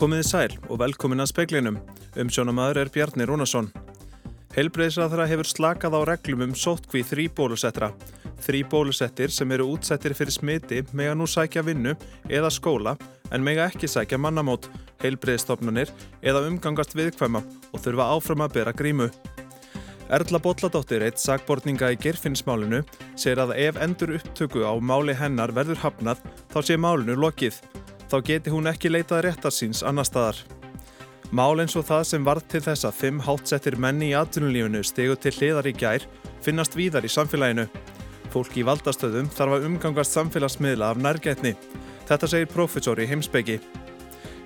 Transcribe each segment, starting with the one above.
Komiði sæl og velkomin að speklinum. Umsjónamaður er Bjarni Rúnarsson. Heilbreyðsraðra hefur slakað á reglum um sótkví þrý bólusettra. Þrý bólusettir sem eru útsettir fyrir smiti mega nú sækja vinnu eða skóla en mega ekki sækja mannamót, heilbreyðstofnunir eða umgangast viðkvæma og þurfa áfram að bera grímu. Erla Bolladóttir, eitt sagbortninga í gerfinnsmálinu, segir að ef endur upptöku á máli hennar verður hafnað þá sé málinu lokið. Þá geti hún ekki leitað réttar síns annar staðar. Mál eins og það sem varð til þess að fimm hátsettir menni í atvinnulífinu stegu til hliðar í gær finnast víðar í samfélaginu. Fólk í valdastöðum þarf að umgangast samfélagsmiðla af nærgætni. Þetta segir profesor í heimsbyggi.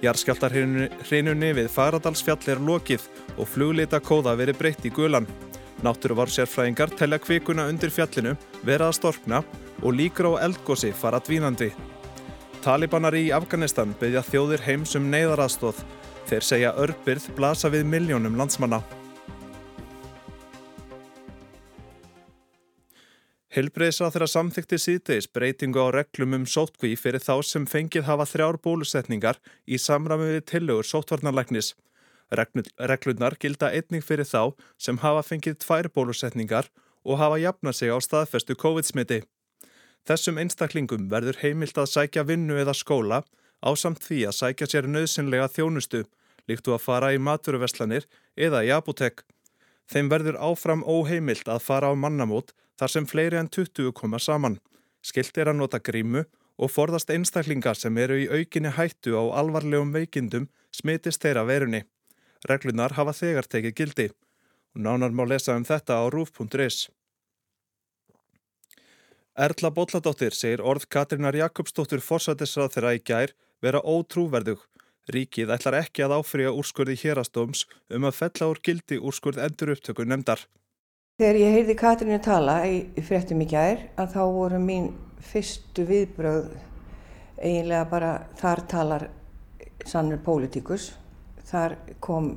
Jarskjáltarhrinunni við Fagradalsfjall er lokið og fluglita kóða verið breytt í gulan. Náttúruvar sérfræðingar telja kvikuna undir fjallinu, vera að storkna og líkur á eldgósi fara dvínandi. Talibanar í Afganistan byggja þjóðir heims um neyðaraðstóð. Þeir segja örbyrð blasa við miljónum landsmanna. Hilbreyðsra þeirra samþykti síðdeis breytingu á reglum um sótkví fyrir þá sem fengið hafa þrjár bólusetningar í samræmi við tillögur sótvarnarlæknis. Reglurnar gilda einning fyrir þá sem hafa fengið tvær bólusetningar og hafa jafnað sig á staðfestu COVID-smiti. Þessum einstaklingum verður heimilt að sækja vinnu eða skóla á samt því að sækja sér nöðsynlega þjónustu, líktu að fara í maturuveslanir eða í apotek. Þeim verður áfram óheimilt að fara á mannamót þar sem fleiri en 20 koma saman. Skilt er að nota grímu og forðast einstaklingar sem eru í aukinni hættu á alvarlegum veikindum smitist þeirra verunni. Reglunar hafa þegar tekið gildi nánar má lesa um þetta á rúf.is. Erla Bolladóttir segir orð Katrínar Jakobsdóttir forsættisrað þeirra í gær vera ótrúverðug. Ríkið ætlar ekki að áfriða úrskurði hérastóms um að fella úr gildi úrskurð endur upptöku nefndar. Þegar ég heyrði Katrínu tala í fréttum í gær að þá voru mín fyrstu viðbröð eiginlega bara þar talar sannur pólitíkus. Þar kom,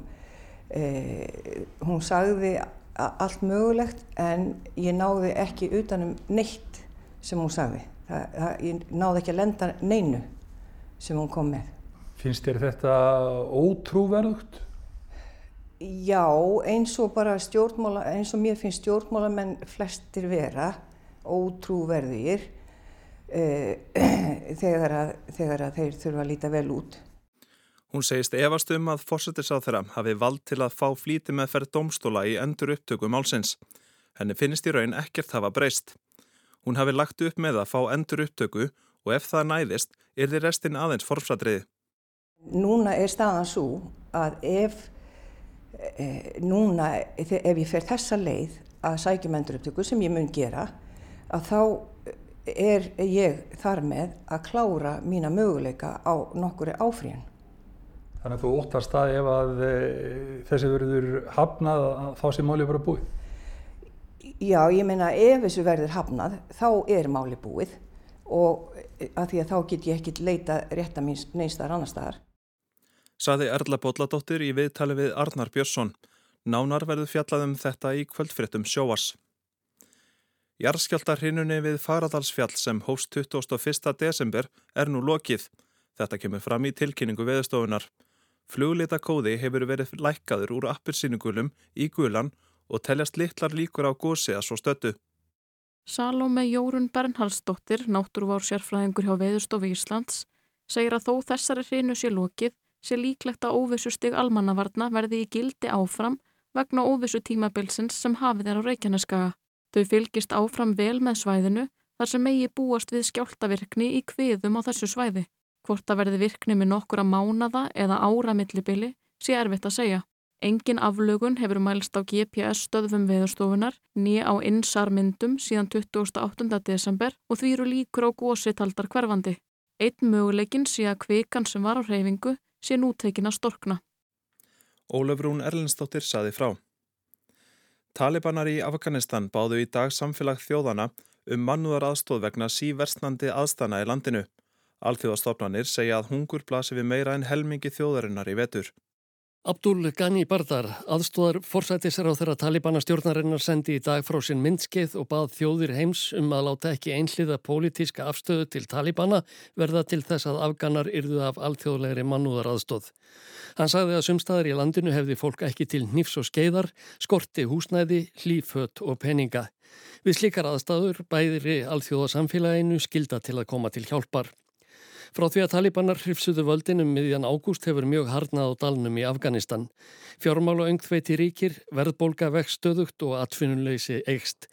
eh, hún sagði allt mögulegt en ég náði ekki utanum neitt sem hún sagði. Það, það, ég náði ekki að lenda neinu sem hún kom með. Finnst þér þetta ótrúverðugt? Já, eins og bara stjórnmála, eins og mér finnst stjórnmálamenn flestir vera ótrúverðir eh, þegar, að, þegar að þeir þurfa að líta vel út. Hún segist efast um að fórsetisráð þeirra hafi vald til að fá flíti með ferð domstóla í endur upptöku málsins. Henni finnist í raun ekkert hafa breyst. Hún hafi lagt upp með að fá endur upptöku og ef það næðist er þið restin aðeins forfsadriði. Núna er staðan svo að ef, e, núna, ef ég fer þessa leið að sækjum endur upptöku sem ég mun gera, að þá er ég þar með að klára mína möguleika á nokkuri áfríðan. Þannig að þú óttast það ef að e, þessi verður hafnað að þá sé máli bara búið? Já, ég meina ef þessu verður hafnað þá er máli búið og að því að þá get ég ekkit leita rétt að mín neistar annar staðar. Saði Erla Bolladóttir í viðtali við Arnar Björnsson. Nánar verður fjallað um þetta í kvöldfréttum sjóas. Jarskjáltarhinunni við Faradalsfjall sem hóst 21. desember er nú lokið. Þetta kemur fram í tilkynningu veðustofunar. Fluglita kóði hefur verið lækkaður úr appilsýningulum í gulan og teljast litlar líkur á gósi að svo stöttu. Salome Jórun Bernhalsdóttir, náttúruvár sérfræðingur hjá Veðurstofu Íslands, segir að þó þessari hrinu sé lokið sé líklegt að óvissu stig almannavarna verði í gildi áfram vegna óvissu tímabilsins sem hafið er á Reykjaneskaga. Þau fylgist áfram vel með svæðinu þar sem megi búast við skjáltavirkni í kviðum á þessu svæði. Hvort að verði virkni með nokkura mánada eða ára millibili sé erfitt að segja. Engin aflögun hefur mælst á GPS stöðfum veðurstofunar nýja á insarmyndum síðan 28. desember og því eru líkur á gósi taldar hverfandi. Einn möguleikin sé að kvikan sem var á reyfingu sé nútekin að storkna. Ólafrún Erlendstóttir saði frá. Talibanar í Afganistan báðu í dag samfélag þjóðana um mannúðar aðstóð vegna síversnandi aðstana í landinu. Alþjóðastofnanir segja að hungur blasi við meira en helmingi þjóðarinnar í vetur. Abdul Ghani Bardar, aðstóðar forsætisar á þeirra Talibana stjórnarinnar sendi í dag frá sinn myndskeið og bað þjóðir heims um að láta ekki einhliða pólitíska afstöðu til Talibana verða til þess að afganar yrðu af alþjóðlegri mannúðar aðstóð. Hann sagði að sumstaðar í landinu hefði fólk ekki til nýfs og skeiðar, skorti húsnæði, hlýfött og peninga. Við slikar aðstæður bæðiri alþjóðasamfélaginu skilda til að koma til hjálpar. Frá því að talibanar hrifsuðu völdinum miðjan ágúst hefur mjög harnað á dalnum í Afganistan. Fjármála öngþveiti ríkir, verðbólka vext stöðugt og atfinnuleysi eigst.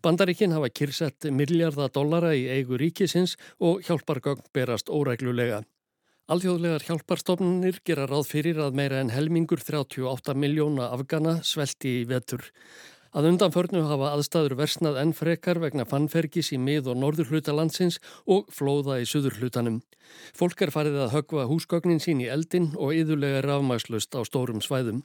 Bandaríkinn hafa kyrsett miljardadollara í eigu ríkisins og hjálpargögn berast óreglulega. Alþjóðlegar hjálparstofnunir gera ráð fyrir að meira en helmingur 38 miljóna afgana svelti í vetur. Að undanförnu hafa aðstæður versnað enn frekar vegna fannfergis í mið- og norður hluta landsins og flóða í suður hlutanum. Fólk er farið að högva húsgögnin sín í eldin og yðurlega rafmæslust á stórum svæðum.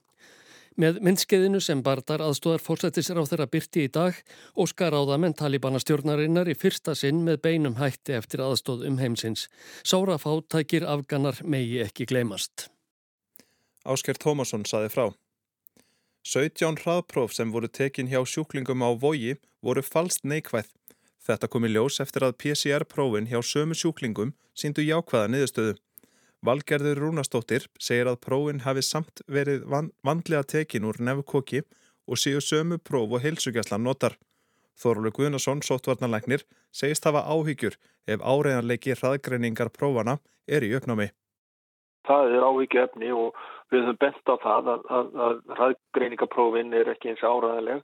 Með myndskeiðinu sem Bardar aðstóðar fórsættisir á þeirra byrti í dag og skar á það menn talibana stjórnarinnar í fyrsta sinn með beinum hætti eftir aðstóð um heimsins. Sára fátækir afganar megi ekki gleymast. Ásker Tómasson saði frá. 17 hraðpróf sem voru tekin hjá sjúklingum á vogi voru falskt neikvæð. Þetta kom í ljós eftir að PCR-prófin hjá sömu sjúklingum síndu jákvæða niðurstöðu. Valgerður Rúnastóttir segir að prófin hafi samt verið van vandlega tekin úr nefnkóki og séu sömu próf og heilsugjastlan notar. Þorlu Guðnason, sóttvarnarlegnir, segist hafa áhyggjur ef áreiðanleiki hraðgreiningar prófana er í uppnámi. Það er efni og Við höfum bent á það að, að, að ræðgreiningaprófin er ekki eins áræðileg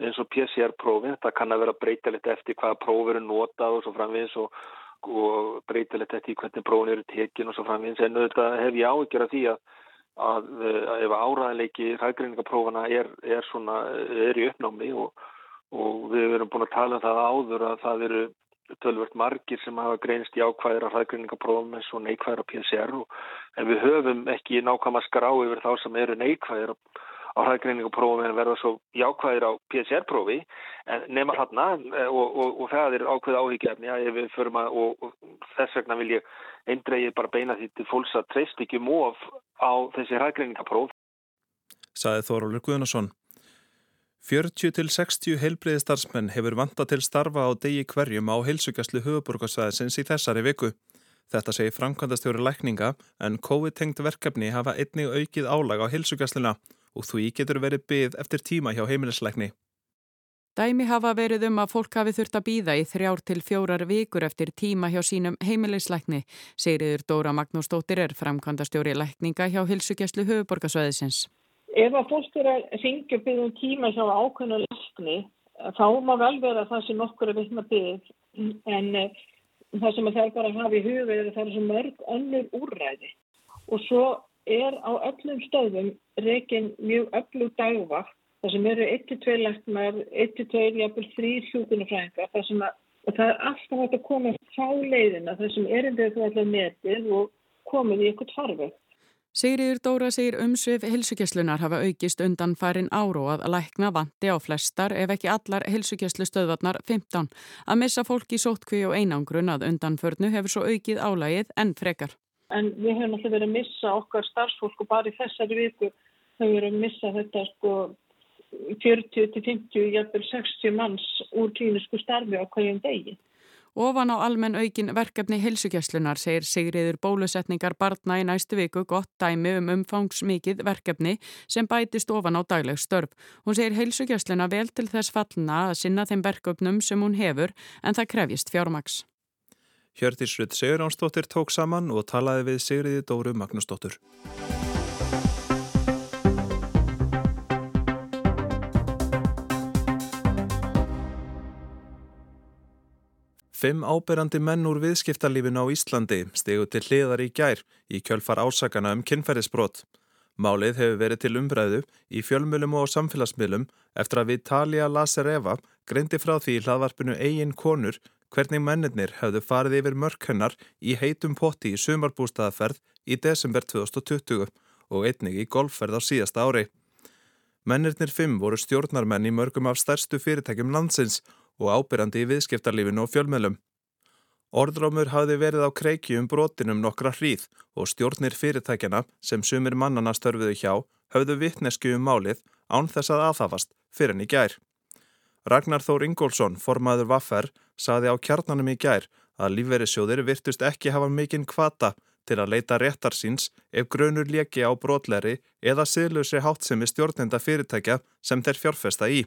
eins og PCR-prófin. Það kann að vera breytilegt eftir hvaða próf eru notað og svo framvins og, og breytilegt eftir hvernig prófin eru tekin og svo framvins. En auðvitað hef ég áhyggjur af því að, að ef áræðilegi ræðgreiningaprófana er, er, svona, er í uppnámi og, og við erum búin að tala um það áður að það eru tölvört margir sem hafa greinst í ákvæðir af hraðgreiningaprófum eins og neikvæðir á PCR og, en við höfum ekki nákvæm að skrá yfir þá sem eru neikvæðir á hraðgreiningaprófum en verða svo jákvæðir á PCR-prófi nema þarna og, og, og það er ákveð áhyggjafni að við förum að og þess vegna vil ég eindreið bara beina því til fólks að treyst ekki móf á þessi hraðgreiningapróf. Saði Þórólur Guðnason. 40-60 heilbreyðistarsmenn hefur vanta til starfa á degi hverjum á heilsugjastlu höfuborgarsvæðisins í þessari viku. Þetta segir framkvæmdastjóri lækninga en COVID-tengt verkefni hafa einnig aukið álag á heilsugjastluna og því getur verið byggð eftir tíma hjá heimilisleikni. Dæmi hafa verið um að fólk hafi þurft að býða í þrjár til fjórar vikur eftir tíma hjá sínum heimilisleikni, segriður Dóra Magnúsdóttir er framkvæmdastjóri lækninga hjá heilsugjastlu höfuborgarsvæðisins. Ef að fólk er að ringja byggðum tíma hjá ákveðna lefni þá má vel vera það sem okkur er vittna byggð en eh, það sem það er bara að hafa í huga er að það er svo mörg önnur úrræði og svo er á öllum stöðum reygin mjög öllug dagvakt það sem eru 1-2 leftnar, 1-2 jafnvel 3 hjúkunarfræðingar það sem að og það er alltaf hægt að koma frá leiðina það sem er endið þú allar metið og komið í eitthvað tarfið. Sigriður Dóra segir umsvið hilsugjastlunar hafa aukist undan farin áru að lækna vanti á flestar ef ekki allar hilsugjastlu stöðvarnar 15. Að missa fólk í sótkví og einangrun að undanförnu hefur svo aukið álægið enn frekar. En við hefum alltaf verið að missa okkar starfsfólk og bara í þessari viku hefur við verið að missa þetta sko 40-50, jæfnvel 60 manns úr klínisku starfi á hverjum degi. Ofan á almenn aukin verkefni hilsugjastlunar segir Sigriður bólusetningar barna í næstu viku gott dæmi um umfangsmikið verkefni sem bætist ofan á dagleg störf. Hún segir hilsugjastluna vel til þess fallna að sinna þeim verkefnum sem hún hefur en það krefjist fjármaks. Hjördísrud Sigurjónsdóttir tók saman og talaði við Sigriði Dóru Magnúsdóttur. Fimm áberandi menn úr viðskiptarlífin á Íslandi stegu til hliðar í gær í kjölfar ásakana um kynferðisbrot. Málið hefur verið til umbræðu í fjölmjölum og samfélagsmiðlum eftir að Vitalia Lasereva greindi frá því hlaðvarpinu eigin konur hvernig mennirnir hefðu farið yfir mörkhennar í heitum potti í sumarbústaðaferð í desember 2020 og einnig í golfferð á síðasta ári. Mennirnir fimm voru stjórnarmenn í mörgum af stærstu fyrirtækjum landsins og ábyrjandi í viðskiptarlífinu og fjölmjölum. Orðrómur hafði verið á kreiki um brotinum nokkra hríð og stjórnir fyrirtækjana sem sumir mannana störfiðu hjá höfðu vittnesku um málið án þess að aðhafast fyrir en í gær. Ragnar Þór Ingólfsson, formaður Vaffer, saði á kjarnanum í gær að lífverðisjóðir virtust ekki hafa mikinn kvata til að leita réttar síns ef grönur leki á brotleri eða siðlausri háttsemi stjórnenda fyrirtækja sem þeir fjárfesta í,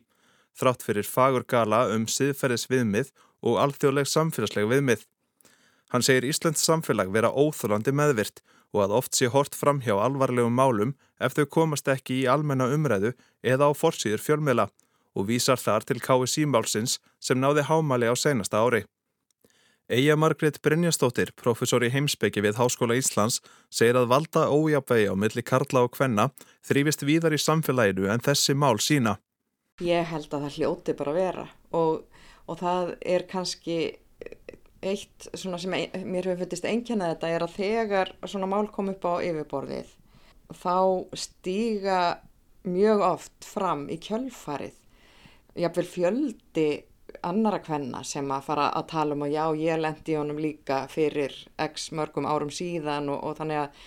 þrátt fyrir fagur gala um siðferðis viðmið og alþjóðleg samfélagsleg viðmið. Hann segir Íslands samfélag vera óþólandi meðvirt og að oft sé hort fram hjá alvarlegum málum ef þau komast ekki í almenna umræðu eða á forsýður fjölmela og vísar þar til KSI málsins sem náði hámali á seinasta ári. Eija Margrét Brynjastóttir, professor í heimsbyggi við Háskóla Íslands, segir að valda ójapvegi á milli Karla og Kvenna þrýfist víðar í samfélaginu en þessi mál sína. Ég held að það hljóti bara vera. Og, og það er kannski eitt sem ein, mér hefur fundist einkennað þetta er að þegar svona mál kom upp á yfirborðið þá stíga mjög oft fram í kjölfarið jáfnveil fjöldi annara kvenna sem að fara að tala um að já ég lendi honum líka fyrir x mörgum árum síðan og, og þannig að,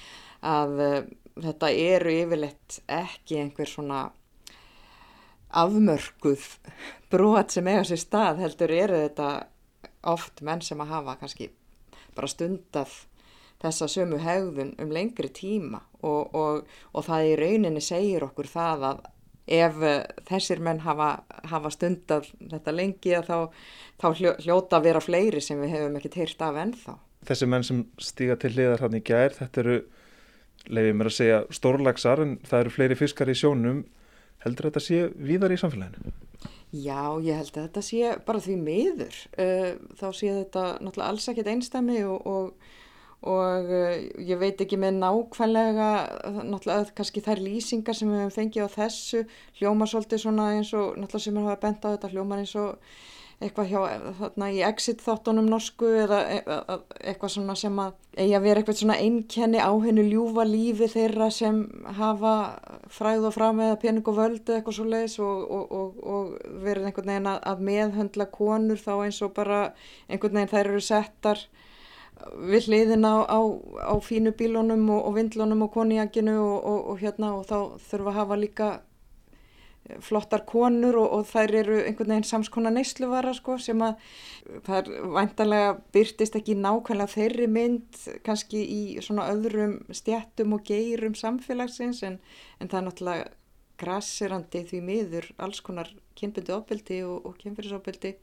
að uh, þetta eru yfirleitt ekki einhver svona afmörkuð brot sem eiga sér stað heldur eru þetta oft menn sem að hafa kannski bara stundað þessa sömu hegðun um lengri tíma og, og, og það í rauninni segir okkur það að ef þessir menn hafa, hafa stundar þetta lengi þá, þá hljóta að vera fleiri sem við hefum ekkert heyrt af ennþá. Þessi menn sem stíga til liðar hann í gær, þetta eru, leiðið mér að segja, stórlagsar en það eru fleiri fiskar í sjónum. Heldur þetta sé víðar í samfélaginu? Já, ég held að þetta sé bara því miður. Uh, þá sé þetta náttúrulega alls ekkert einstæmi og, og og uh, ég veit ekki með nákvæmlega náttúrulega kannski þær lýsingar sem við hefum fengið á þessu hljómar svolítið svona eins og náttúrulega sem við hafa bent á þetta hljómar eins og eitthvað hjá þarna í exit þáttunum norsku eða e, e, e, eitthvað svona sem að eigi að vera eitthvað svona einkenni á hennu ljúfa lífi þeirra sem hafa fræð og fram eða pening og völdu eitthvað svo leiðis og, og, og, og verið einhvern veginn að, að meðhöndla konur þá eins og bara einhvern veginn þær eru settar við hliðin á, á, á fínu bílunum og, vindlunum og og, og hérna og þá þurfa að hafa líka flottar konur og þær eru einhvern veginn samskona neysluvara sko sem að það er væntanlega byrtist ekki nákvæmlega þeirri mynd kannski í svona öðrum stjættum og geirum samfélagsins en, en það er náttúrulega grassirandi því miður alls konar kynbundu ofbeldi og kynfyrirsofbeldi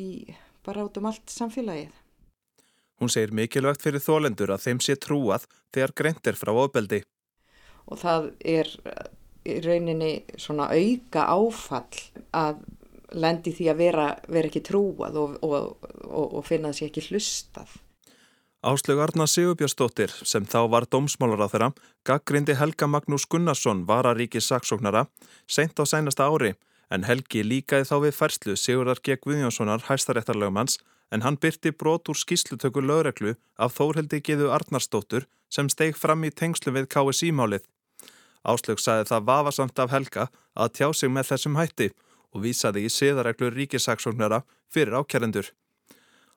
í bara át um allt samfélagið. Hún segir mikilvægt fyrir þólendur að þeim sé trúað þegar greint er frá ofbeldi. Og það er í rauninni svona auka áfall að lendi því að vera, vera ekki trúað og, og, og, og finna þessi ekki hlustað. Áslög Arna Sigurbjörnsdóttir sem þá var dómsmálar á þeirra gaggrindi Helga Magnús Gunnarsson vararíkis saksóknara seint á sænasta ári en Helgi líkaði þá við færslu Sigurðar G. Guðjónssonar hæstaréttarlögmanns en hann byrti brot úr skýslutöku lögreglu af Þórheldi Gíðu Arnarsdóttur sem steig fram í tengslu við KSI-málið. Áslög sagði það vafasamt af Helga að tjá sig með þessum hætti og vísaði í siðareglur ríkisaksóknara fyrir ákjærendur.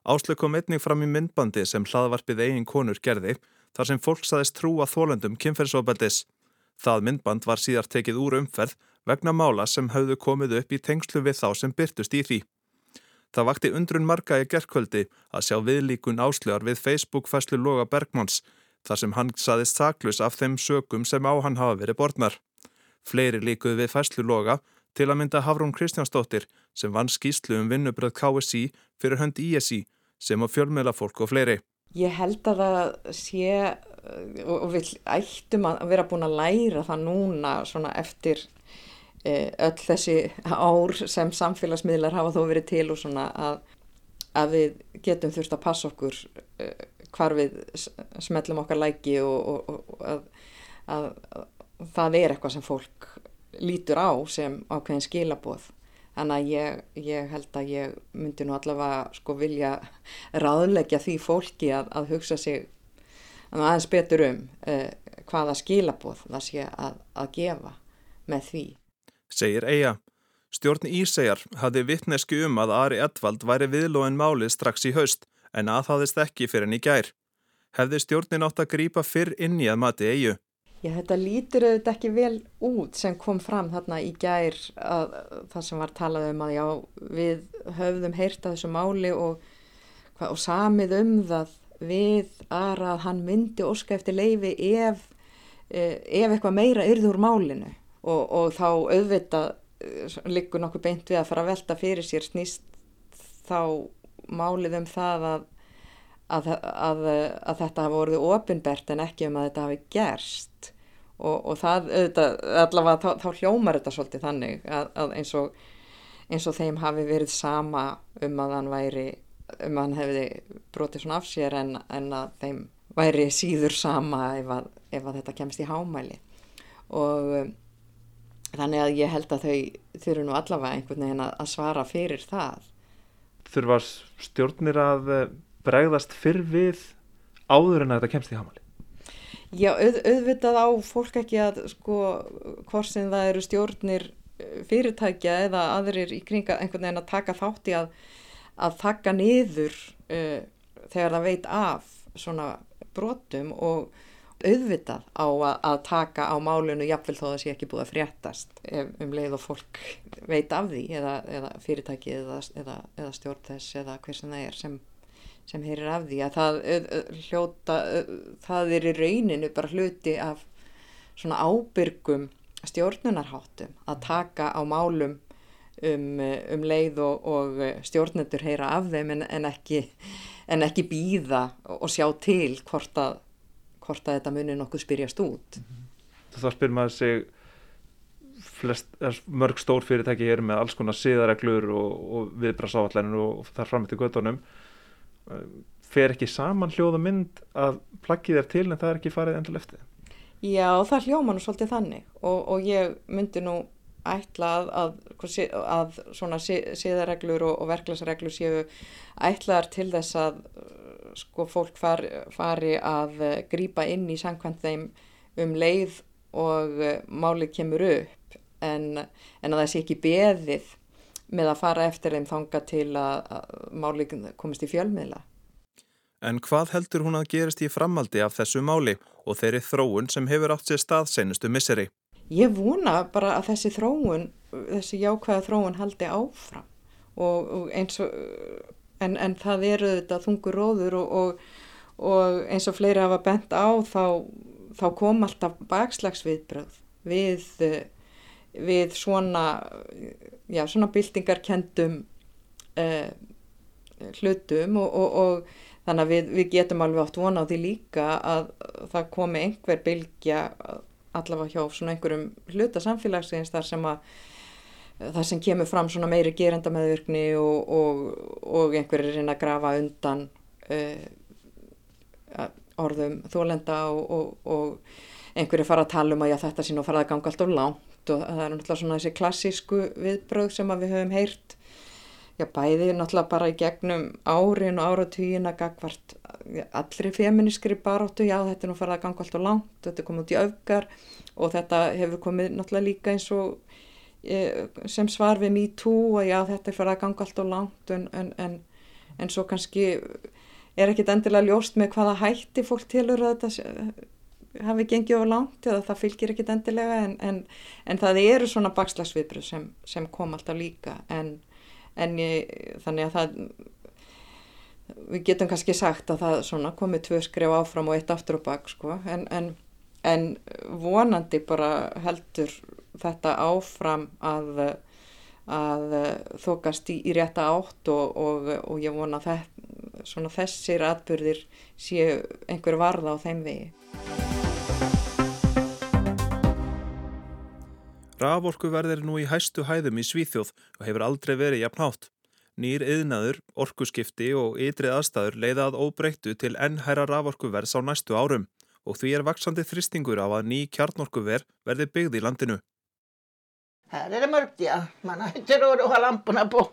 Áslög kom einnig fram í myndbandi sem hlaðvarpið eigin konur gerði þar sem fólk saðist trúa þólendum kynferðsofbeldis. Það myndband var síðar tekið úr umferð vegna mála sem hafðu komið upp í tengslu við þá sem byrtust í því. Það vakti undrun marga í gerðkvöldi að sjá viðlíkun áslögar við Facebook-fæslu Loga Bergmanns þar sem hann saðist saklus af þeim sökum sem á hann hafa verið borðnar. Fleiri líkuð við fæslu Loga til að mynda Hafrún Kristjánsdóttir sem vann skýslu um vinnubröð KSI fyrir hönd ISI sem á fjölmjöla fólk og fleiri. Ég held að það sé og við ættum að vera búin að læra það núna eftir Eh, öll þessi ár sem samfélagsmiðlar hafa þó verið til og svona að, að við getum þurft að passa okkur uh, hvar við smellum okkar læki og, og, og að, að, að það er eitthvað sem fólk lítur á sem ákveðin skilaboð. Þannig að ég, ég held að ég myndi nú allavega sko vilja ráðleggja því fólki að hugsa sig aðeins betur um uh, hvaða skilaboð það sé að gefa með því segir Eija. Stjórn Ísegjar hafði vittnesku um að Ari Edvald væri viðlóin máli strax í haust en aðháðist ekki fyrir henni gær. Hefði stjórnin átt að grýpa fyrr inn í að mati Eiju? Já, þetta lítur auðvitað ekki vel út sem kom fram þarna í gær að það sem var talað um að já, við höfðum heyrta þessu máli og, og samið um það við aðra að hann myndi óska eftir leifi ef, eh, ef eitthvað meira yrður málinu og, og þá auðvitað eh, liggur nokkuð beint við að fara að velta fyrir sér snýst þá málið um það að, að, að, að þetta hafa voruð ofinbert en ekki um að þetta hafi gerst. Og, og það auðvitað, allavega þá, þá hljómar þetta svolítið þannig að eins og, eins og þeim hafi verið sama um að hann væri um að hann hefði brotið svona af sér en, en að þeim væri síður sama ef að, ef þetta kemst í hámæli. Og um, þannig að ég held að þau þurfu nú allavega einhvern veginn að svara fyrir það Þurfa stjórnir að eh, bregðast fyrr við áður en að þetta kemst í hámæli? Já, auð, auðvitað á fólk ekki að sko hvort sem það eru stjórnir eh, fyrirtækja eða aðrir í kringa einhvern veginn að taka þátt í að, að taka niður uh, þegar það veit af svona brotum og auðvitað á að, taka á málunu jafnvel þó að það sé ekki búið að fréttast um leið og fólk veit af því eða, eða fyrirtæki eða, eða, eða stjórn þess eða hver sem það er sem sem heyrir af því. Að það hljóta, það er í rauninu bara hluti af svona ábyrgum stjórnunarháttum að taka á málum um, um leið og, og stjórnendur heyra af þeim en, en ekki, ekki býða og sjá til hvort að, hvort að þetta munir nokkuð spyrjast út. Það spyr maður sig flest, mörg stór fyrirtæki er með alls konar siðareglur og, og viðbrasáallanir og þar fram eftir göttunum fer ekki saman hljóða mynd að plaggið er til en það er ekki farið endal eftir Já, það hljóma nú svolítið þannig og, og ég myndi nú ætla að, að, svona síðareglur og, og verklagsreglur séu ætlaðar til þess að sko fólk far, fari að grýpa inn í sangkvæmt þeim um leið og málið kemur upp en, en að það sé ekki beðið með að fara eftir þeim þanga til að, að máli komist í fjölmiðla. En hvað heldur hún að gerist í framaldi af þessu máli og þeirri þróun sem hefur átt sér stað senustu misseri? Ég vona bara að þessi þróun, þessi jákvæða þróun haldi áfram. Og, og eins og, en, en það eru þetta þungur róður og, og, og eins og fleiri hafa bent á þá, þá kom alltaf bakslagsviðbröð við, við svona já, svona byltingarkendum uh, hlutum og, þannig að við, við getum alveg átt vona á því líka að það komi einhver bylgja allavega hjá svona einhverjum hluta samfélagsins þar sem að það sem kemur fram svona meiri gerendameðvirkni og, og einhverjir reyna að grafa undan uh, orðum þólenda og einhverjir fara að tala um að já, þetta sé nú farað að ganga allt of langt og það er náttúrulega svona þessi klassísku viðbröð sem við höfum heyrt já bæði náttúrulega bara í gegnum árin og áratugin að gagvart allri feministkri baróttu já þetta er nú farið að ganga allt og langt þetta er komið út í öfgar og þetta hefur komið náttúrulega líka eins og e, sem svar við me too að já þetta er farið að ganga allt og langt en, en, en, en svo kannski er ekkit endilega ljóst með hvaða hætti fólk tilur að þetta hafi gengið á langt eða það fylgir ekkit endilega en, en, en það eru svona bakslagsviðbröð sem, sem kom alltaf líka en, en ég, þannig að það við getum kannski sagt að það svona komið tvö skref áfram og eitt aftur og bak sko en vonandi bara heldur þetta áfram að, að þokast í, í rétta átt og, og, og ég vona að þessir atbyrðir séu einhver varða á þeim vegi. Raforkuverð er nú í hæstu hæðum í Svíþjóð og hefur aldrei verið jafn hátt. Nýr yðnaður, orkuskipti og ytrið aðstæður leiðað óbreyttu til ennhæra raforkuverðs á næstu árum og því er vaksandi þristingur á að ný kjarnorkuverð verði byggð í landinu. Hér er það mörgt, já. Man hættir að hafa lampuna på.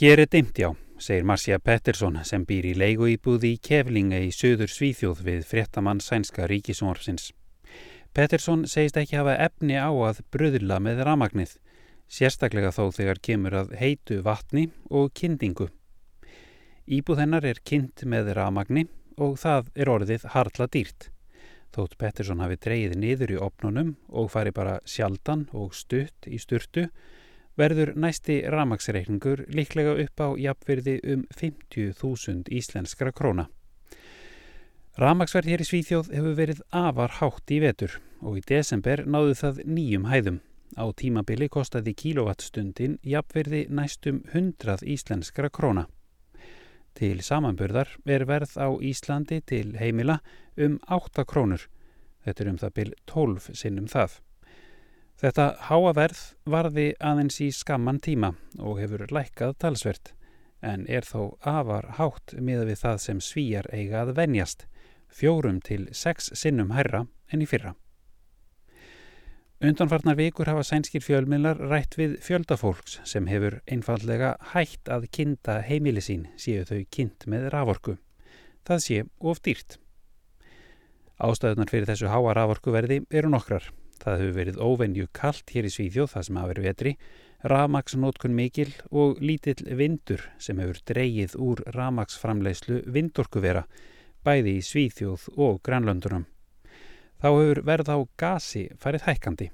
Hér er dimt, já, segir Marcia Pettersson sem býr í leigu íbúði í Keflinga í söður Svíþjóð við fréttamann sænska ríkisumorfsins. Pettersson segist ekki hafa efni á að bröðla með ramagnið, sérstaklega þó þegar kemur að heitu vatni og kyndingu. Íbúð hennar er kynnt með ramagni og það er orðið harla dýrt. Þótt Pettersson hafi dreyið niður í opnunum og fari bara sjaldan og stutt í sturtu, verður næsti ramagsreikningur líklega upp á jafnverði um 50.000 íslenskra króna. Ramagsverð hér í Svíþjóð hefur verið afar hátt í vetur og í desember náðu það nýjum hæðum. Á tímabili kostaði kílovattstundin jafnverði næstum 100 íslenskra króna. Til samanburðar er verð á Íslandi til heimila um 8 krónur. Þetta er um það byl 12 sinnum það. Þetta háa verð varði aðeins í skamman tíma og hefur lækkað talsvert en er þó afar hátt miða við það sem svíjar eiga að venjast, fjórum til sex sinnum herra en í fyrra. Undanfarnar vikur hafa sænskir fjölmiðlar rætt við fjöldafólks sem hefur einfallega hægt að kinda heimili sín séu þau kind með raforku. Það sé of dýrt. Ástæðunar fyrir þessu háa raforkuverði eru nokkrar. Það hefur verið óvenju kallt hér í Svíþjóð það sem hafa verið vetri, ramagsnótkun mikil og lítill vindur sem hefur dreyið úr ramagsframleyslu vindorkuvera bæði í Svíþjóð og Grænlöndunum þá hefur verð á gasi farið hækkandi.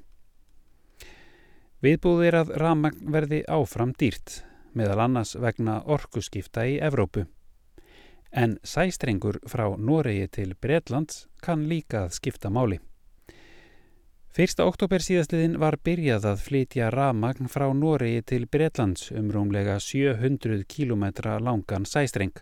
Viðbúðir að ramagn verði áfram dýrt, meðal annars vegna orkuskipta í Evrópu. En sæstrengur frá Noregi til Breitlands kann líka að skipta máli. Fyrsta oktober síðastliðin var byrjað að flytja ramagn frá Noregi til Breitlands um rúmlega 700 km langan sæstreng.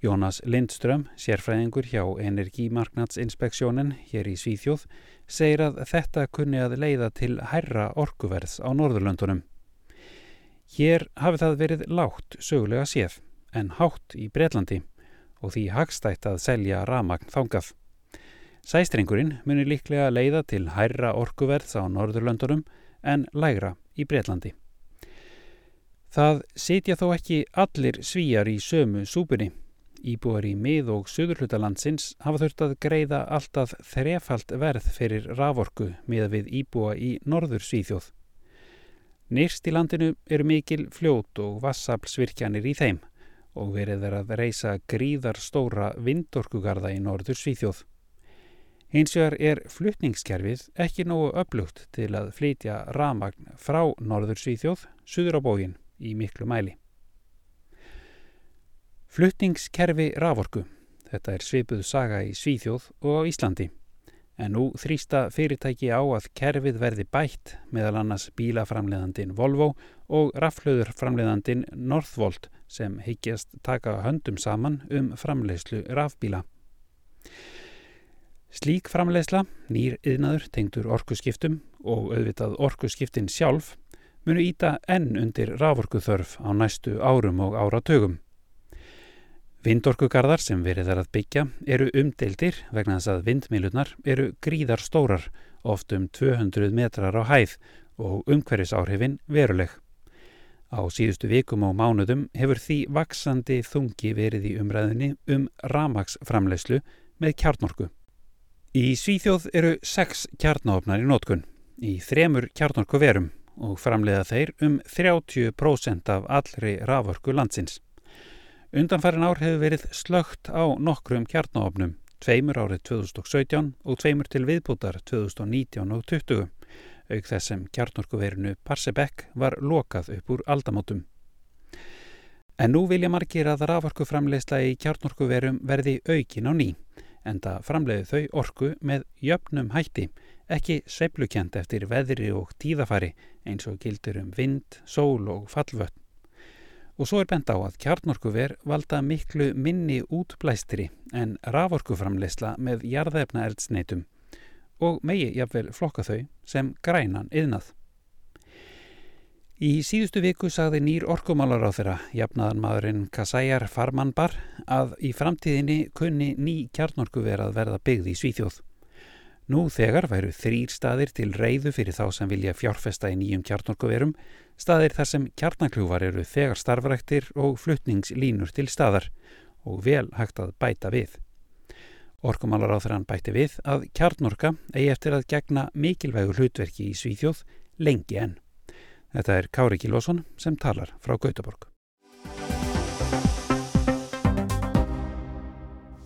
Jónas Lindström, sérfræðingur hjá Energimarknadsinspeksjónin hér í Svíþjóð, segir að þetta kunni að leiða til hærra orkuverðs á Norðurlöndunum. Hér hafi það verið lágt sögulega séð, en hátt í Breitlandi og því hagstætt að selja ramagn þángað. Sæstrengurinn munir líklega leiða til hærra orkuverðs á Norðurlöndunum en lægra í Breitlandi. Það sitja þó ekki allir svíjar í sömu súpunni. Íbúar í mið- og söðurhlutalandsins hafa þurft að greiða alltaf þrefalt verð fyrir raforku miða við íbúa í norður Svíþjóð. Nýrst í landinu eru mikil fljót og vassaflsvirkjanir í þeim og verið er að reysa gríðar stóra vindorkugarða í norður Svíþjóð. Hins vegar er fluttningskerfið ekki nógu upplugt til að flytja ramagn frá norður Svíþjóð, suður á bógin í miklu mæli. Fluttingskerfi raforku. Þetta er svipuð saga í Svíþjóð og á Íslandi. En nú þrýsta fyrirtæki á að kerfið verði bætt meðal annars bílaframleðandin Volvo og raflöðurframleðandin Northvolt sem higgjast taka höndum saman um framleiðslu rafbíla. Slík framleiðsla, nýr yðnaður tengdur orkuskiptum og auðvitað orkuskiptin sjálf munu íta enn undir raforkuþörf á næstu árum og áratögum. Vindorkugarðar sem verið er að byggja eru umdeildir vegna þess að vindmilunar eru gríðar stórar, oft um 200 metrar á hæð og umhverfisáhrifin veruleg. Á síðustu vikum og mánuðum hefur því vaksandi þungi verið í umræðinni um ramagsframleyslu með kjarnorku. Í Svíþjóð eru sex kjarnáfnar í nótkun, í þremur kjarnorku verum og framleiða þeir um 30% af allri raforku landsins. Undanfærin ár hefur verið slögt á nokkrum kjarnáfnum, tveimur árið 2017 og tveimur til viðbútar 2019 og 20, auk þess sem kjarnorkuverinu Parsebek var lokað upp úr aldamótum. En nú vilja margir að raforkuframleysla í kjarnorkuverum verði aukin á ný, en það framleiði þau orku með jöfnum hætti, ekki sveplukjent eftir veðri og tíðafari eins og gildur um vind, sól og fallvött. Og svo er bent á að kjarnorkuver valda miklu minni útblæstri en raforkuframleysla með jarðefna eldsneitum og megi jafnvel flokka þau sem grænan yðnað. Í síðustu viku sagði nýr orkumálar á þeirra, jafnaðan maðurinn Kasæjar Farmanbar, að í framtíðinni kunni ný kjarnorkuver að verða byggð í Svíþjóð. Nú þegar væru þrýr staðir til reyðu fyrir þá sem vilja fjárfesta í nýjum kjarnorkuverum, staðir þar sem kjarnakljúvar eru þegar starfræktir og fluttningslínur til staðar og vel hægt að bæta við. Orkumálar á þeirran bæti við að kjarnorka eigi eftir að gegna mikilvægu hlutverki í Svíþjóð lengi enn. Þetta er Kári Kílvason sem talar frá Gautaborg.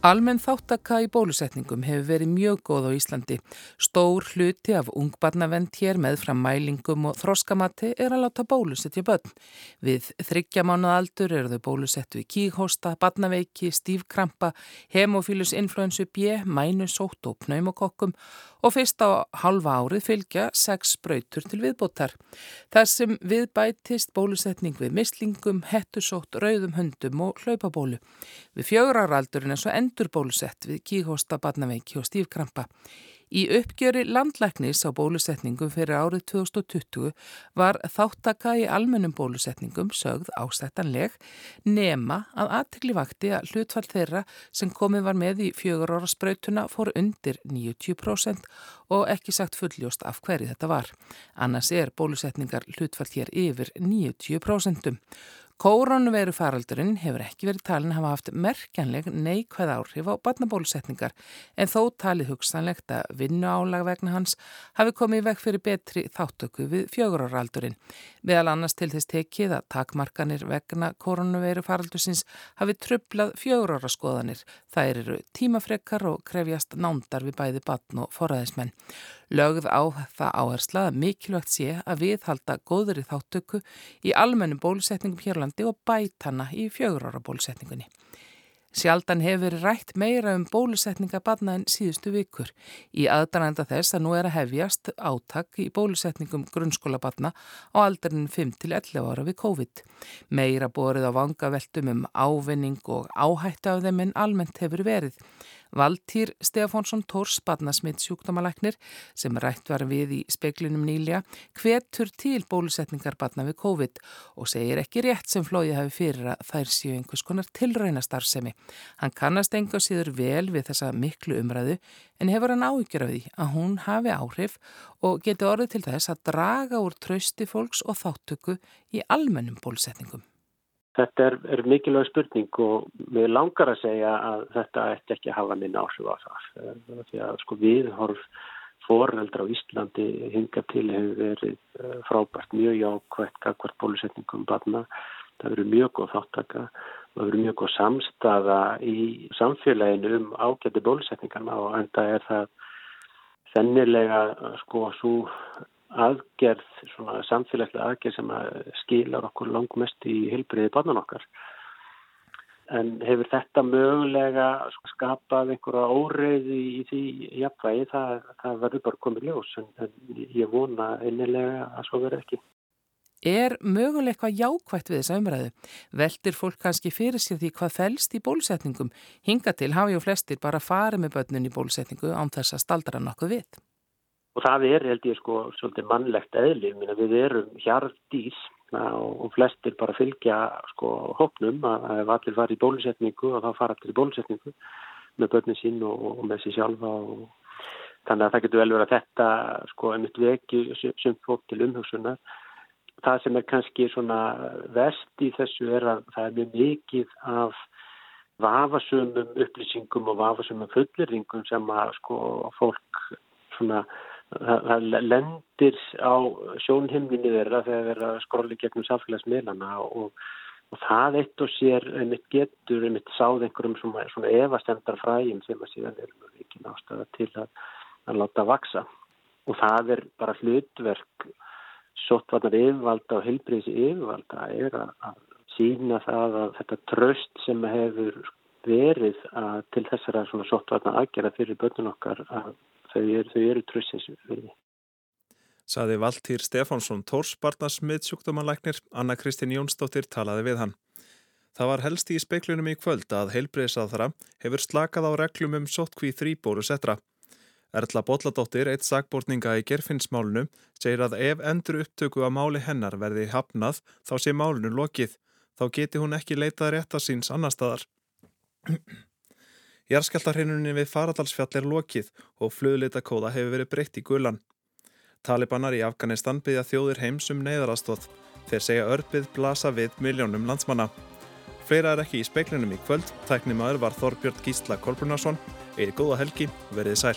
Almenn þáttaka í bólusetningum hefur verið mjög góð á Íslandi. Stór hluti af ungbarnavend hér með fram mælingum og þroskamatti er að láta bólusetja börn. Við þryggjamánuð aldur eru þau bólusettu í kíghósta, barnaveiki, stífkrampa, hemofílus influensu B, mænusótt og pneumokokkum og fyrst á halva árið fylgja sex spröytur til viðbótar. Þessum við bætist bólusetning við mislingum, hettusótt, rauðum höndum og hlaupabólu. Við fjögraraldurinn er svo endurbólusett við kíhosta, barnaveiki og stífkrampa. Í uppgjöri landlæknis á bólusetningum fyrir árið 2020 var þáttaka í almennum bólusetningum sögð ástættanleg nema að aðtikli vakti að hlutfall þeirra sem komið var með í fjögur ára sprautuna fór undir 90% og ekki sagt fulljóst af hverju þetta var. Annars er bólusetningar hlutfall hér yfir 90%. Kórónveru faraldurinn hefur ekki verið talin að hafa haft merkjanleg neikvæð áhrif á barnabólusetningar en þó talið hugsanlegt að vinnu álag vegna hans hafi komið vekk fyrir betri þáttöku við fjöguráraldurinn. Meðal annars til þess tekið að takmarkanir vegna kórónveru faraldursins hafi trublað fjöguráraskoðanir. Það eru tímafrekkar og krefjast nándar við bæði barn og forræðismenn. Lögð á það áhersla að mikilvægt sé að viðhalda góður í þáttöku í almennum bólusetningum hérlandi og bætana í fjögur ára bólusetningunni. Sjaldan hefur rætt meira um bólusetninga barna en síðustu vikur. Í aðdananda þess að nú er að hefjast átak í bólusetningum grunnskóla barna á aldarinn 5-11 ára við COVID. Meira borið á vangaveltum um ávinning og áhætti af þeim en almennt hefur verið. Valtýr Stefánsson Tórs Badnasmitt sjúkdómalæknir sem rætt var við í speiklinum nýlega hvetur til bólusetningar badna við COVID og segir ekki rétt sem flóið hafi fyrir að þær séu einhvers konar tilraunastarfsemi. Hann kannast enga síður vel við þessa miklu umræðu en hefur hann áhyggjur af því að hún hafi áhrif og geti orðið til þess að draga úr trausti fólks og þáttöku í almennum bólusetningum. Þetta er, er mikilvæg spurning og við langar að segja að þetta ætti ekki að hafa minna áhrif á það. Eh, því að sko viðhorf foreldra á Íslandi hinga til hefur verið eh, frábært mjög jákvægt kakvart bólusetningum barna. Það verið mjög góð þáttaka það verið mjög góð samstafa í samfélaginu um ágæti bólusetningarna og enda er það þennilega sko svo aðgerð, svona samfélagslega aðgerð sem að skilar okkur langmest í hilbriði barnan okkar. En hefur þetta mögulega skapað einhverja óreiði í því jafnvægi, það, það verður bara komið ljós, en, en ég vona einnilega að svo verður ekki. Er möguleg eitthvað jákvægt við þessa umræðu? Veldir fólk kannski fyrir sér því hvað fælst í bólusetningum? Hinga til hafi og flestir bara farið með börnun í bólusetningu án þess að staldra nokkuð við. Og það er, held ég, sko, svolítið mannlegt eðli. Minna, við erum hjartís og flestir bara fylgja sko, hópnum að ef allir fara í bólusetningu og þá fara allir í bólusetningu með börnin sín og, og með sér sjálfa. Og... Þannig að það getur vel verið að þetta sko, einmitt veki sem fólk til umhugsunar. Það sem er kannski svona vest í þessu er að það er mjög mikið af vafasumum upplýsingum og vafasumum fullirringum sem að sko, fólk svona það lendir á sjónhimminni þeirra þegar þeirra skróli gegnum samfélagsmiðlana og, og það eitt og sér einmitt getur einmitt sáð einhverjum svona, svona evastendar fræjum sem að síðan er ekki nástaða til að, að láta vaksa og það er bara hlutverk sottvarnar yfirvalda og heilbriðsi yfirvalda er að, að sína það að þetta tröst sem hefur verið til þessara svona sottvarnar aðgerða fyrir börnun okkar að þau eru, eru trössins verði. Saði Valtýr Stefánsson Tórs Barnarsmið sjúkdómanlæknir, Anna Kristín Jónsdóttir talaði við hann. Það var helst í speiklunum í kvöld að heilbreyðsáþara hefur slakað á reglum um sótkví þrýbóru setra. Erla Bolladóttir, eitt sagbórninga í gerfinnsmálunu, segir að ef endur upptöku að máli hennar verði hafnað þá sé málunu lokið. Þá geti hún ekki leitað rétta síns annar staðar. Jarskjáltarheinuninni við Faradalsfjall er lokið og flugleita kóða hefur verið breytt í gulan. Talibanar í Afganistan byggja þjóðir heims um neyðarastóð. Þeir segja örpið blasa við miljónum landsmanna. Fleira er ekki í speiklinum í kvöld. Tæknimaður var Þorbjörn Gísla Kolbrunarsson. Eða góða helgi, verið sæl.